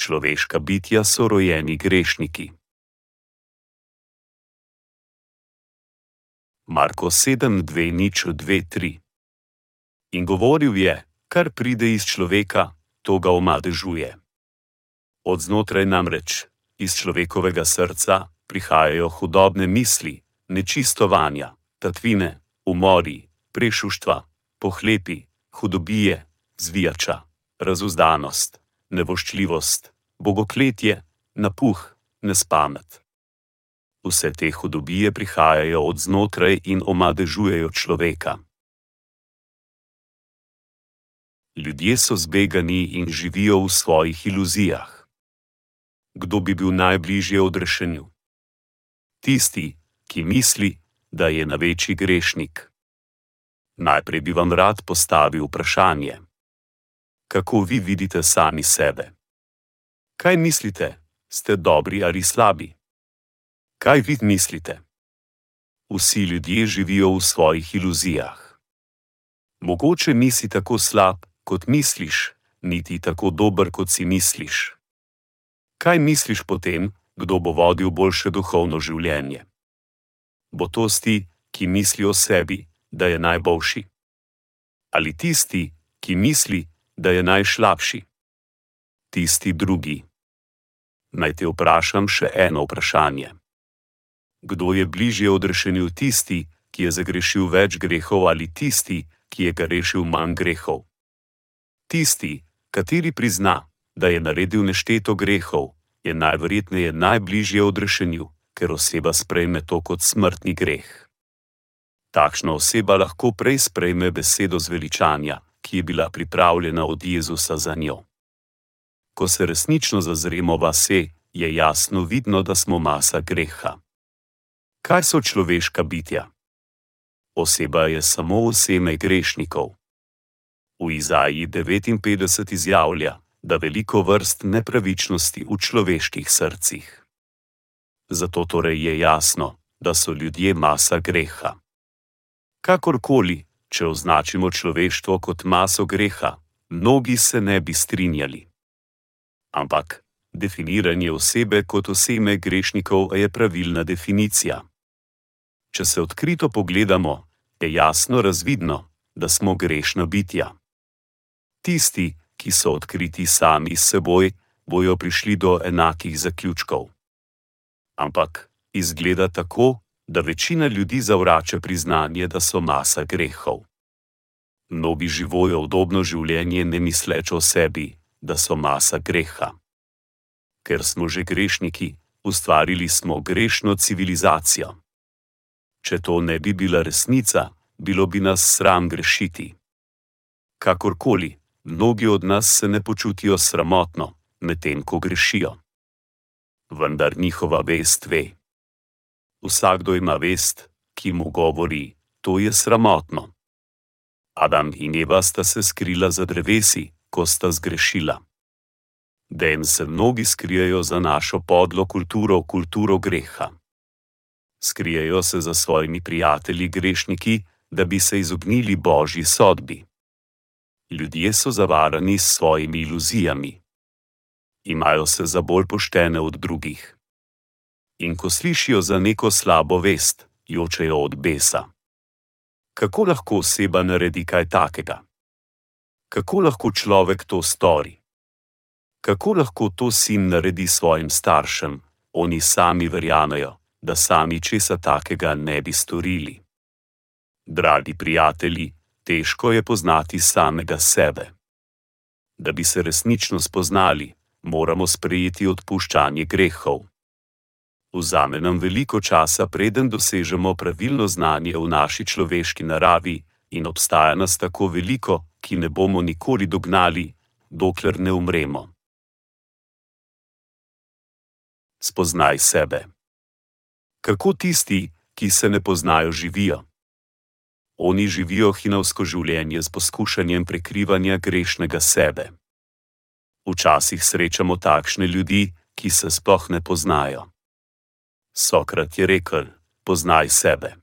človeška bitja so rojeni grešniki. Marko 7, 2, nič 2, 3. In govoril je, kar pride iz človeka, to ga omadežuje. Od znotraj namreč, iz človekovega srca, prihajajo hudobne misli, nečistovanja, tatvine, umori, prešuštva, pohlepi, hudobije, zvijača, razuzdanost, nevoščljivost, bogokletje, napuh, nespamet. Vse te hudobije prihajajo od znotraj in omadežujejo človeka. Ljudje so zbegani in živijo v svojih iluzijah. Kdo bi bil najbližje odrešenju? Tisti, ki misli, da je največji grešnik. Najprej bi vam rad postavil vprašanje: Kako vi vidite sami sebe? Kaj mislite, ste dobri ali slabi? Kaj vi mislite? Vsi ljudje živijo v svojih iluzijah. Mogoče nisi tako slab, kot misliš, niti tako dober, kot si misliš. Kaj misliš potem, kdo bo vodil boljše duhovno življenje? Bo to ti, ki misli o sebi, da je najboljši? Ali tisti, ki misli, da je najslabši? Tisti drugi. Naj te vprašam še eno vprašanje. Kdo je bližje odrešenju tisti, ki je zagrešil več grehov, ali tisti, ki je grešil manj grehov? Tisti, kateri prizna, da je naredil nešteto grehov, je najverjetneje najbližje odrešenju, ker oseba sprejme to kot smrtni greh. Takšna oseba lahko prej sprejme besedo zveličanja, ki je bila pripravljena od Jezusa za njo. Ko se resnično zazremo vase, je jasno vidno, da smo masa greha. Kaj so človeška bitja? Oseba je samo oseme grešnikov. V Izaji 59 izjavlja, da veliko vrst nepravičnosti v človeških srcih. Zato torej je jasno, da so ljudje masa greha. Kakorkoli, če označimo človeštvo kot maso greha, mnogi se ne bi strinjali. Ampak definiranje osebe kot oseme grešnikov je pravilna definicija. Če se odkrito pogledamo, je jasno razvidno, da smo grešna bitja. Tisti, ki so odkriti sami s seboj, bojo prišli do enakih zaključkov. Ampak izgleda tako, da večina ljudi zavrača priznanje, da so masa grehov. Mnogi živijo udobno življenje, ne misleč o sebi, da so masa greha. Ker smo že grešniki, ustvarili smo grešno civilizacijo. Če to ne bi bila resnica, bilo bi nas sram grešiti. Kakorkoli, mnogi od nas se ne počutijo sramotno, medtem ko grešijo. Vendar njihova vest ve. Vsakdo ima vest, ki mu govori: To je sramotno. Adam in Eva sta se skrila za drevesi, ko sta zgrešila. Den se mnogi skrijejo za našo podlo kulturo, kulturo greha. Skrijejo se za svojimi prijatelji grešniki, da bi se izognili božji sodbi ljudje so zavarani s svojimi iluzijami. Imajo se za bolj poštene od drugih. In ko slišijo za neko slabo vest, jočejo od besa. Kako lahko oseba naredi kaj takega? Kako lahko človek to stori? Kako lahko to sin naredi svojim staršem, oni sami verjamejo, da sami česa takega ne bi storili? Dragi prijatelji, težko je poznati samega sebe. Da bi se resnično spoznali, moramo sprejeti odpuščanje grehov. Vzame nam veliko časa, preden dosežemo pravilno znanje v naši človeški naravi, in obstaja nas tako veliko, ki ne bomo nikoli dognali, dokler ne umremo. Spoznaj sebe. Kako tisti, ki se ne poznajo, živijo? Oni živijo hinovsko življenje z poskušanjem prekrivanja grešnega sebe. Včasih srečamo takšne ljudi, ki se sploh ne poznajo. Sokrat je rekel: Poznaj sebe.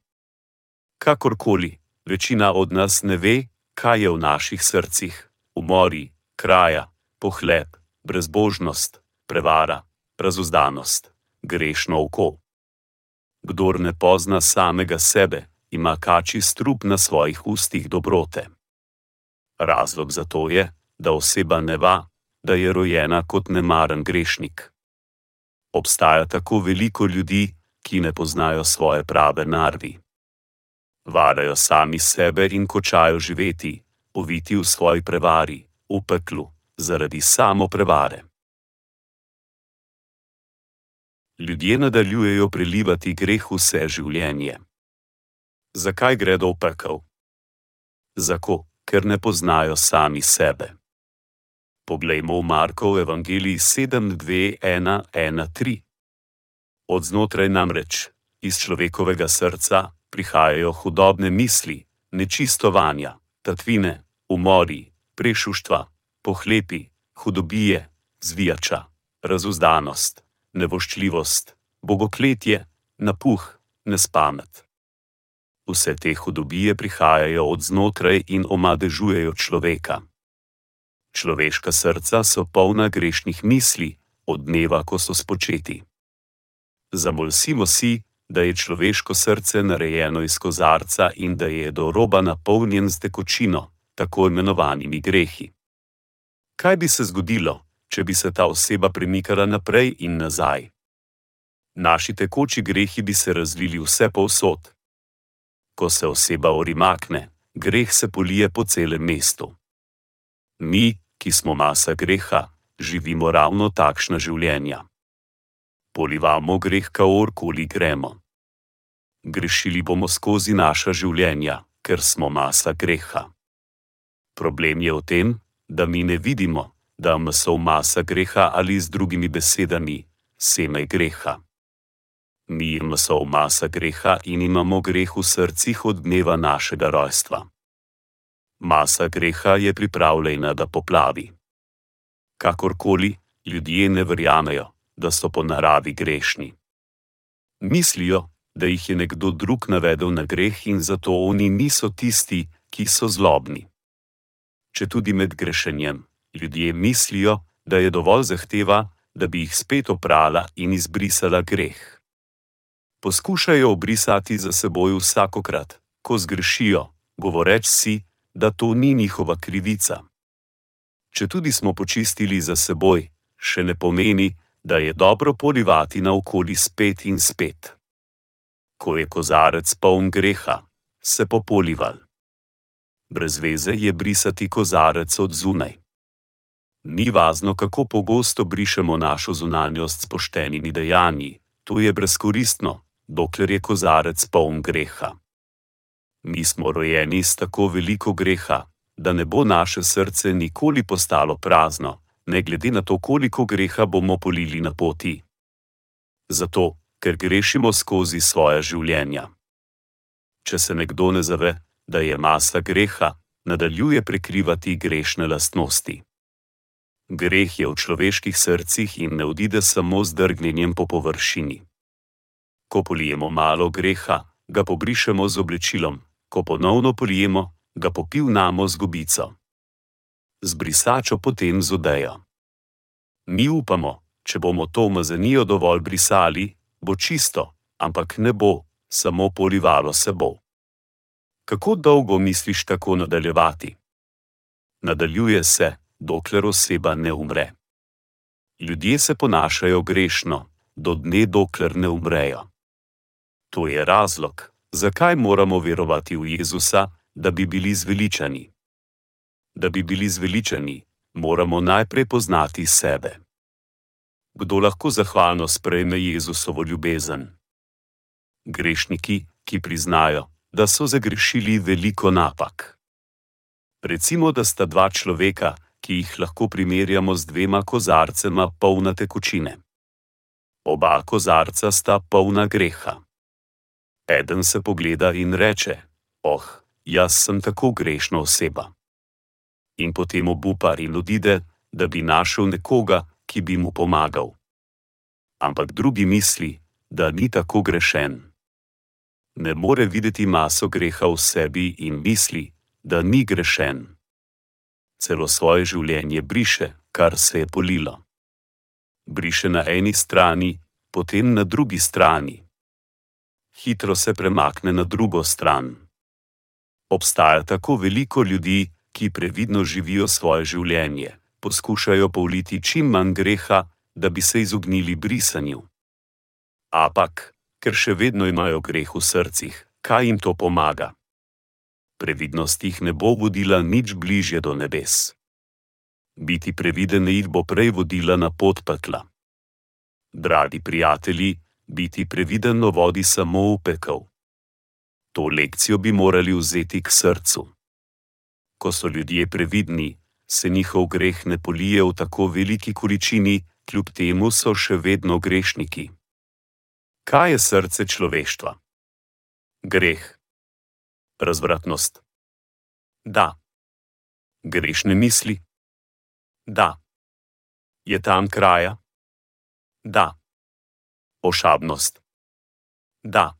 Kakorkoli, večina od nas ne ve, kaj je v naših srcih: umori, kraja, pohleb, brezbožnost, prevara, razuzdanost, grešno oko. Kdor ne pozna samega sebe, ima kači strup na svojih ustih dobrote. Razlog za to je, da oseba ne va, da je rojena kot nemaren grešnik. Obstaja tako veliko ljudi, ki ne poznajo svoje prave narvi. Varajo sami sebe in kočajo živeti, oviti v svoji prevari, v peklu, zaradi samo prevare. Ljudje nadaljujejo prelivati greh vse življenje. Zakaj gredo v pekel? Zato, ker ne poznajo sami sebe. Poglejmo v Markov evangeliji 7:2:1:1:3. Od znotraj namreč, iz človekovega srca, prihajajo hudobne misli, nečistovanja, tatvine, umori, prešuštva, pohlepi, hudobije, zvijača, razuzdanost, nevoščljivost, bogokletje, napuh, nespamet. Vse te hudobije prihajajo od znotraj in omadežujejo človeka. Človeška srca so polna grešnih misli, od dneva, ko so spočeti. Zamolsimo si, da je človeško srce narejeno iz kozarca in da je do roba napolnjen z tekočino, tako imenovanimi grehi. Kaj bi se zgodilo, če bi se ta oseba premikala naprej in nazaj? Naši tekoči grehi bi se razvili vse povsod. Ko se oseba orimakne, greh se polije po celem mestu. Mi, ki smo masa greha, živimo ravno takšna življenja polivamo greh, kaorkoli gremo. Grešili bomo skozi naša življenja, ker smo masa greha. Problem je v tem, da mi ne vidimo, da so masa greha ali z drugimi besedami, seme greha. Mi smo masa greha in imamo greh v srcih od dneva našega rojstva. Masa greha je pripravljena, da poplavi. Kakorkoli, ljudje ne verjamejo, da so po naravi grešni. Mislijo, da jih je nekdo drug navedel na greh in zato oni niso tisti, ki so zlobni. Če tudi med grešenjem ljudje mislijo, da je dovolj zahteva, da bi jih spet oprala in izbrisala greh. Poskušajo obrisati za seboj vsakokrat, ko zgrešijo, govoreč si, da to ni njihova krivica. Če tudi smo počistili za seboj, še ne pomeni, da je dobro polivati naokoli spet in spet. Ko je kozarec poln greha, se popolival. Brez veze je brisati kozarec od zunaj. Ni važno, kako pogosto brišemo našo zunanjost s poštenimi dejanji, to je brezkoristno, dokler je kozarec poln greha. Mi smo rojeni s tako veliko greha, da ne bo naše srce nikoli postalo prazno, ne glede na to, koliko greha bomo polili na poti. Zato, ker grešimo skozi svoje življenja. Če se nekdo ne zave, da je masa greha, nadaljuje prekrivati grešne lastnosti. Greh je v človeških srcih in ne odide samo z drgnjenjem po površini. Ko polijemo malo greha, ga pobrišemo z oblečilom, ko ponovno polijemo, ga popivnamo z gobico z brisačo potem z odejo. Mi upamo, če bomo to umazanijo dovolj brisali, bo čisto, ampak ne bo, samo polivalo se bo. Kako dolgo misliš tako nadaljevati? Nadaljuje se, dokler oseba ne umre. Ljudje se ponašajo grešno, do dne, dokler ne umrejo. To je razlog, zakaj moramo verovati v Jezusa, da bi bili zveličani da bi bili zveličani, moramo najprej poznati sebe. Kdo lahko zahvalno sprejme Jezusovo ljubezen? Grešniki, ki priznajo, da so zagrešili veliko napak. Recimo, da sta dva človeka, ki jih lahko primerjamo z dvema kozarcema polna tekočine. Oba kozarca sta polna greha. Eden se pogleda in reče: Oh, jaz sem tako grešna oseba in potem obupar in odide, da bi našel nekoga, ki bi mu pomagal. Ampak drugi misli, da ni tako grešen. Ne more videti maso greha v sebi in misli, da ni grešen. Celo svoje življenje briše, kar se je polilo. briše na eni strani, potem na drugi strani. Hitro se premakne na drugo stran. Obstaja tako veliko ljudi, ki previdno živijo svoje življenje, poskušajo povliti čim manj greha, da bi se izognili brisanju. Ampak, ker še vedno imajo greh v srcih, kaj jim to pomaga? Previdnost jih ne bo vodila nič bližje do nebes. Biti previden jih bo prej vodila na pot pekla. Dragi prijatelji, biti previdno vodi samo v pekel. To lekcijo bi morali vzeti k srcu. Ko so ljudje previdni, se njihov greh ne polije v tako veliki količini, kljub temu so še vedno grešniki. Kaj je srce človeštva? Greh. Razvratnost. Da. Grešne misli. Da. Je tam kraja? Da. Ošabnost. Da.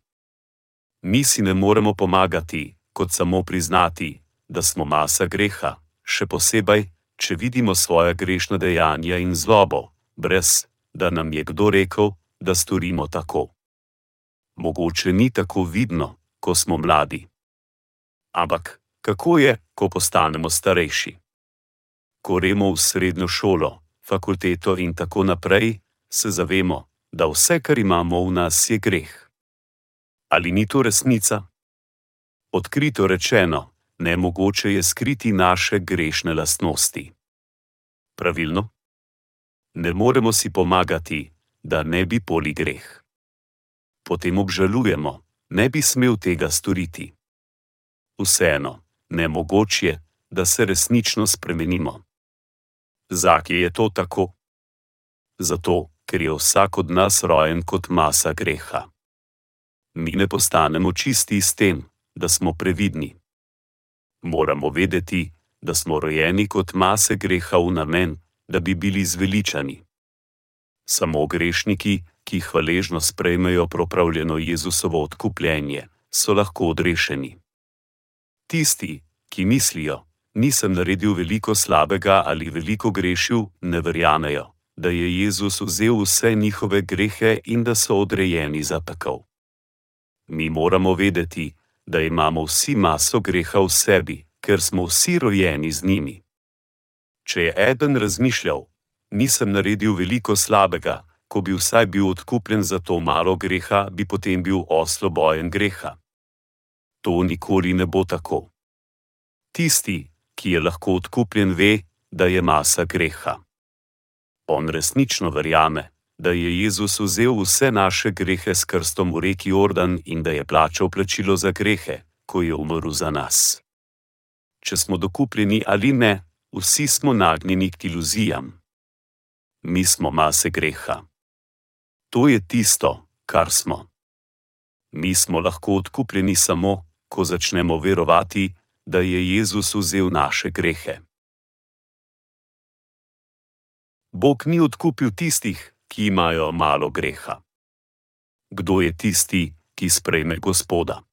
Mi si ne moremo pomagati, kot samo priznati, da smo masa greha, še posebej, če vidimo svoje grešne dejanja in zlobo, brez da nam je kdo rekel, da storimo tako. Mogoče ni tako vidno, ko smo mladi. Ampak, kako je, ko postanemo starejši? Ko gremo v srednjo šolo, fakulteto in tako naprej, se zavemo, da vse, kar imamo v nas, je greh. Ali ni to resnica? Odkrito rečeno, nemogoče je skriti naše grešne lastnosti. Pravilno? Ne moremo si pomagati, da ne bi poli greh. Potem obžalujemo, ne bi smel tega storiti. Vseeno, nemogoče je, da se resnično spremenimo. Zakaj je to tako? Zato, ker je vsak od nas rojen kot masa greha. Mi ne postanemo čisti s tem, da smo previdni. Moramo vedeti, da smo rojeni kot mase greha v namen, da bi bili zveličani. Samo grešniki, ki hvaležno sprejmejo propravljeno Jezusovo odkupljenje, so lahko odrešeni. Tisti, ki mislijo, nisem naredil veliko slabega ali veliko grešil, ne verjamejo, da je Jezus vzel vse njihove grehe in da so odrejeni za pekel. Mi moramo vedeti, da imamo vsi maso greha v sebi, ker smo vsi rojeni z njimi. Če je eden razmišljal, nisem naredil veliko slabega, ko bi vsaj bil odkupljen za to malo greha, bi potem bil oslobojen greha. To nikoli ne bo tako. Tisti, ki je lahko odkupljen, ve, da je masa greha. On resnično verjame, da je Jezus vzel vse naše grehe s krstom v reki Jordan in da je plačal plačilo za grehe, ko je umrl za nas. Če smo dokupljeni ali ne, vsi smo nagnjeni k iluzijam. Mi smo mase greha. To je tisto, kar smo. Mi smo lahko odkupljeni samo, ko začnemo verovati, da je Jezus vzel naše grehe. Bog ni odkupil tistih, ki imajo malo greha. Kdo je tisti, ki sprejme Gospoda?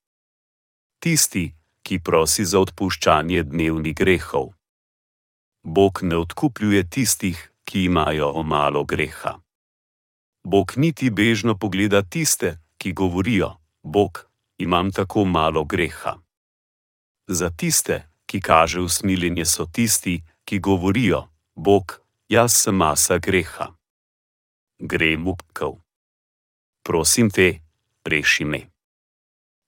Tisti, ki prosi za odpuščanje dnevnih grehov. Bog ne odkupljuje tistih, ki imajo malo greha. Bog niti bežno pogleda tiste, ki govorijo: Bog, imam tako malo greha. Za tiste, ki kaže usmiljenje, so tisti, ki govorijo: Bog, jaz sem masa greha. Grem v pekel. Prosim te, reši me.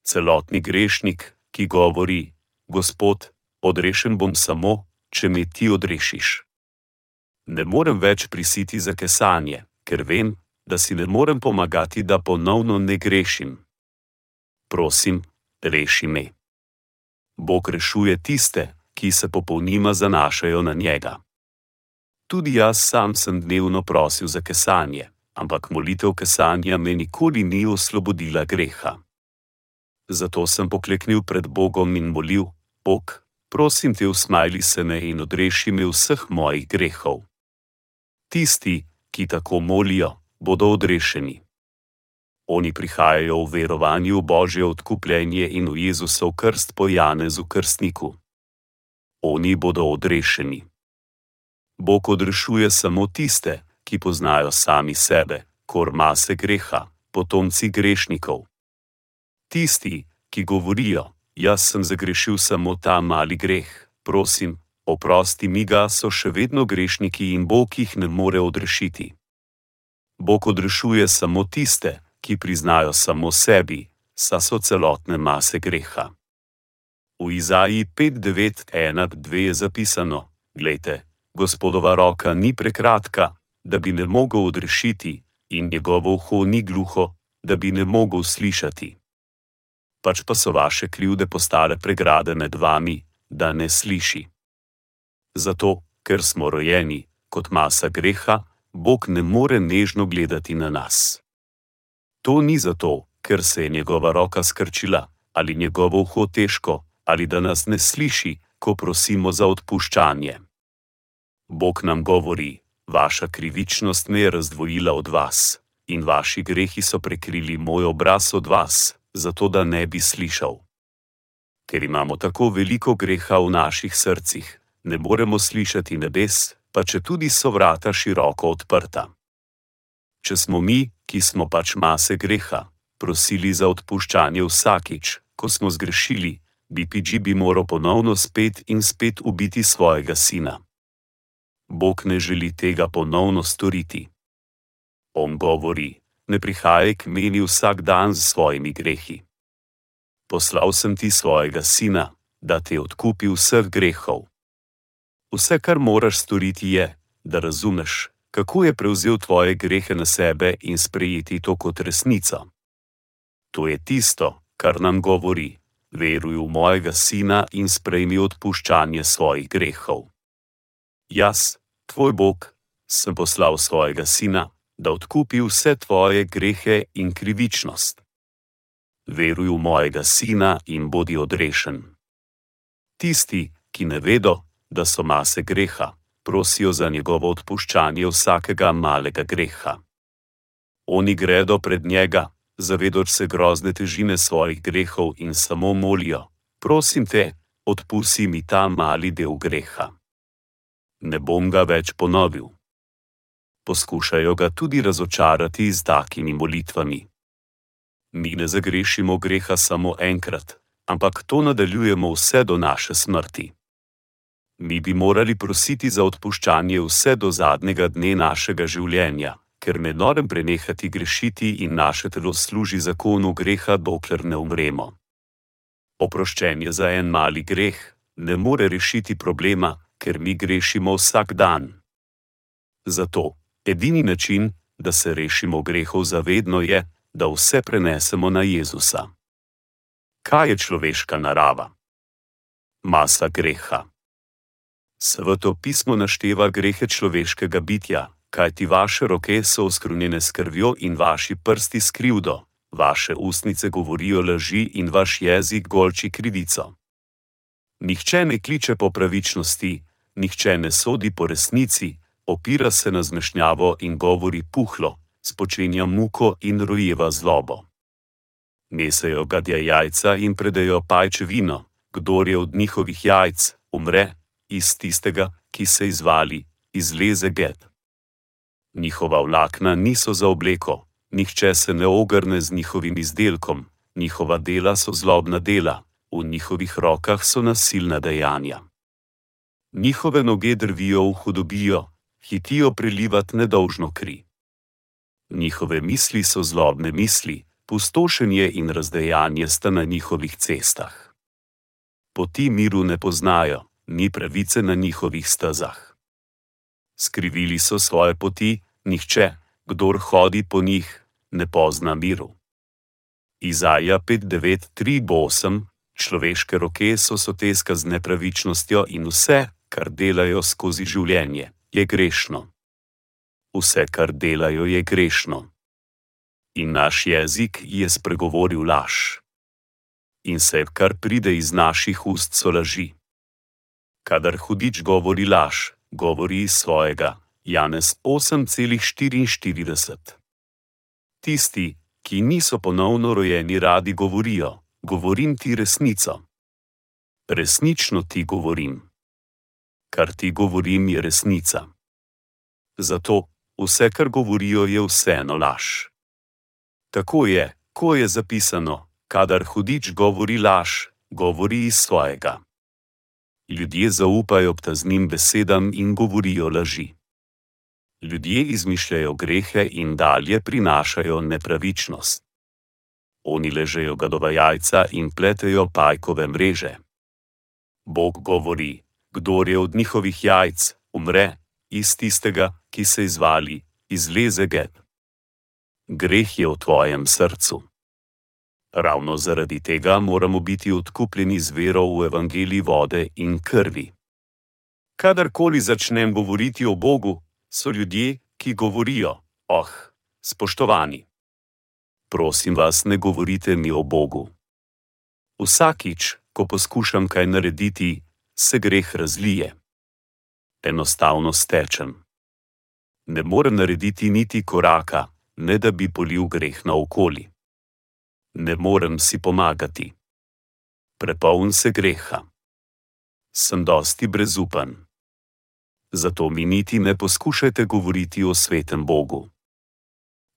Celotni grešnik, ki govori: Gospod, odrešen bom samo, če me ti odrešiš. Ne morem več prisiti za kesanje, ker vem, da si ne morem pomagati, da ponovno ne grešim. Prosim, reši me. Bog rešuje tiste, ki se popolnoma zanašajo na njega. Tudi jaz sam sem dnevno prosil za kesanje, ampak molitev kesanja me nikoli ni osvobodila greha. Zato sem pokleknil pred Bogom in molil: Bog, prosim te, usmajli se me in odreši me vseh mojih grehov. Tisti, ki tako molijo, bodo odrešeni. Oni prihajajo v verovanju v Božje odkupljenje in v Jezusov krst po Janezu krstniku. Oni bodo odrešeni. Bog odrešuje samo tiste, ki poznajo sami sebe, kor mase greha, potomci grešnikov. Tisti, ki govorijo, jaz sem zagrešil samo ta mali greh, prosim, oprosti mi ga, so še vedno grešniki in Bog jih ne more odrešiti. Bog odrešuje samo tiste, ki priznajo samo sebi, sa so celotne mase greha. V Izaji 5:9:1:2 je zapisano: Glejte, gospodova roka ni prekratka, da bi ne mogel odrešiti, in njegovo uho ni gluho, da bi ne mogel slišati. Pač pa so vaše krivde postale pregrade med vami, da ne sliši. Zato, ker smo rojeni kot masa greha, Bog ne more nežno gledati na nas. To ni zato, ker se je njegova roka skrčila, ali njegovo uho težko, ali da nas ne sliši, ko prosimo za odpuščanje. Bog nam govori: Vaša krivičnost me je razdvojila od vas, in vaši grehi so prekrili moj obraz od vas, zato da ne bi slišal. Ker imamo tako veliko greha v naših srcih, ne moremo slišati nebes, pa če tudi so vrata široko odprta. Če smo mi, ki smo pač mase greha, prosili za odpuščanje vsakič, ko smo zgrešili, bi PG bi moral ponovno spet in spet ubiti svojega sina. Bog ne želi tega ponovno storiti. On govori: Ne prihajaj k meni vsak dan z svojimi grehi. Poslal sem ti svojega sina, da te odkupi vseh grehov. Vse, kar moraš storiti, je, da razumeš, kako je prevzel tvoje grehe na sebe in sprejeti to kot resnico. To je tisto, kar nam govori: Veruj v mojega sina in sprejmi odpuščanje svojih grehov. Jaz, tvoj Bog, sem poslal svojega sina, da odkupi vse tvoje grehe in krivičnost. Veruj v mojega sina in bodi odrešen. Tisti, ki ne vedo, da so mase greha, prosijo za njegovo odpuščanje vsakega malega greha. Oni gredo pred njega, zavedoč se grozne težine svojih grehov in samo molijo: Prosim te, odpusti mi ta mali del greha ne bom ga več ponovil. Poskušajo ga tudi razočarati z takimi molitvami. Mi ne zagrešimo greha samo enkrat, ampak to nadaljujemo vse do naše smrti. Mi bi morali prositi za odpuščanje vse do zadnjega dne našega življenja, ker ne morem prenehati grešiti in naše telo služi zakonu greha, dokler ne umremo. Oproščenje za en mali greh ne more rešiti problema, ker mi grešimo vsak dan. Zato edini način, da se rešimo grehov zavedno, je, da vse prenesemo na Jezusa. Kaj je človeška narava? Masa greha. Sveto pismo našteva grehe človeškega bitja, kajti vaše roke so oskrunjene s krvjo in vaši prsti s krivdo, vaše ustnice govorijo laži in vaš jezik golči krivico. Nihče ne kliče po pravičnosti, nihče ne sodi po resnici, opira se na zmešnjavo in govori puhlo, spočenja muko in rojeva zlobo. Mesejo gadja jajca in predajo pajčevino, kdor je od njihovih jajc, umre, iz tistega, ki se izvali, izleze get. Njihova vlakna niso za obleko, nihče se ne ogrne z njihovim izdelkom, njihova dela so zlobna dela, v njihovih rokah so nasilna dejanja njihove noge drvijo v hudobijo, hitijo prelivati nedolžno kri. Njihove misli so zlobne misli, pustošenje in razdejanje sta na njihovih cestah. Poti miru ne poznajo, ni pravice na njihovih stezah. Skrivili so svoje poti, nihče, kdor hodi po njih, ne pozna miru. Izaja 5:9:3:8 Človeške roke so soteska z nepravičnostjo in vse, kar delajo skozi življenje, je grešno. Vse, kar delajo, je grešno. In naš jezik je spregovoril laž. In vse, kar pride iz naših ust, so laži. Kadar hudič govori laž, govori iz svojega, Janez 8,44. Tisti, ki niso ponovno rojeni, radi govorijo: Govorim ti resnico. Resnično ti govorim kar ti govorim, je resnica. Zato, vse, kar govorijo, je vseeno laž. Tako je, ko je zapisano: kadar hudič govori laž, govori iz svojega. Ljudje zaupajo obtaznim besedam in govorijo laži. Ljudje izmišljajo grehe in dalje prinašajo nepravičnost. Oni ležejo gadova jajca in pletejo pajkove mreže. Bog govori: kdo je od njihovih jajc, umre, iz tistega, ki se izvali, izleze geb. Greh je v tvojem srcu. Ravno zaradi tega moramo biti odkupljeni z vero v evangeliji vode in krvi. Kadarkoli začnem govoriti o Bogu, so ljudje, ki govorijo: Oh, spoštovani! Prosim vas, ne govorite mi o Bogu. Vsakič, ko poskušam kaj narediti, se greh razlije. Enostavno stečem. Ne morem narediti niti koraka, ne da bi polil greh naokoli ne morem si pomagati. Prepoln se greha. Sem dosti brezupan. Zato mi niti ne poskušajte govoriti o svetem Bogu.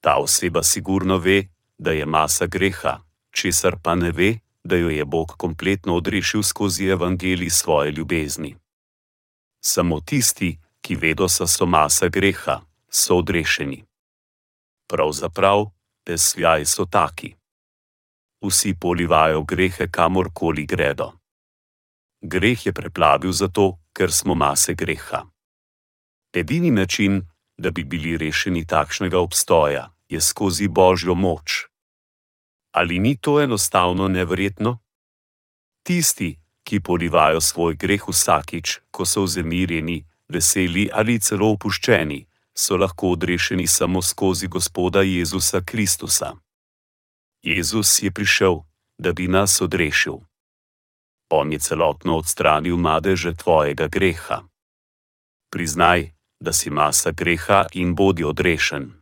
Ta oseba sigurno ve, da je masa greha, česar pa ne ve, da jo je Bog kompletno odrešil skozi evangelij svoje ljubezni. Samo tisti, ki vedo, da so masa greha, so odrešeni. Pravzaprav, pesljaj so taki vsi polivajo grehe kamorkoli gredo. Greh je preplavil zato, ker smo mase greha. Edini način, da bi bili rešeni takšnega obstoja, je skozi božjo moč. Ali ni to enostavno neverjetno? Tisti, ki polivajo svoj greh vsakič, ko so vzemirjeni, veseli ali celo opuščeni, so lahko odrešeni samo skozi Gospoda Jezusa Kristusa. Jezus je prišel, da bi nas odrešil. On je celotno odstranil madeže tvojega greha. Priznaj, da si masa greha in bodi odrešen.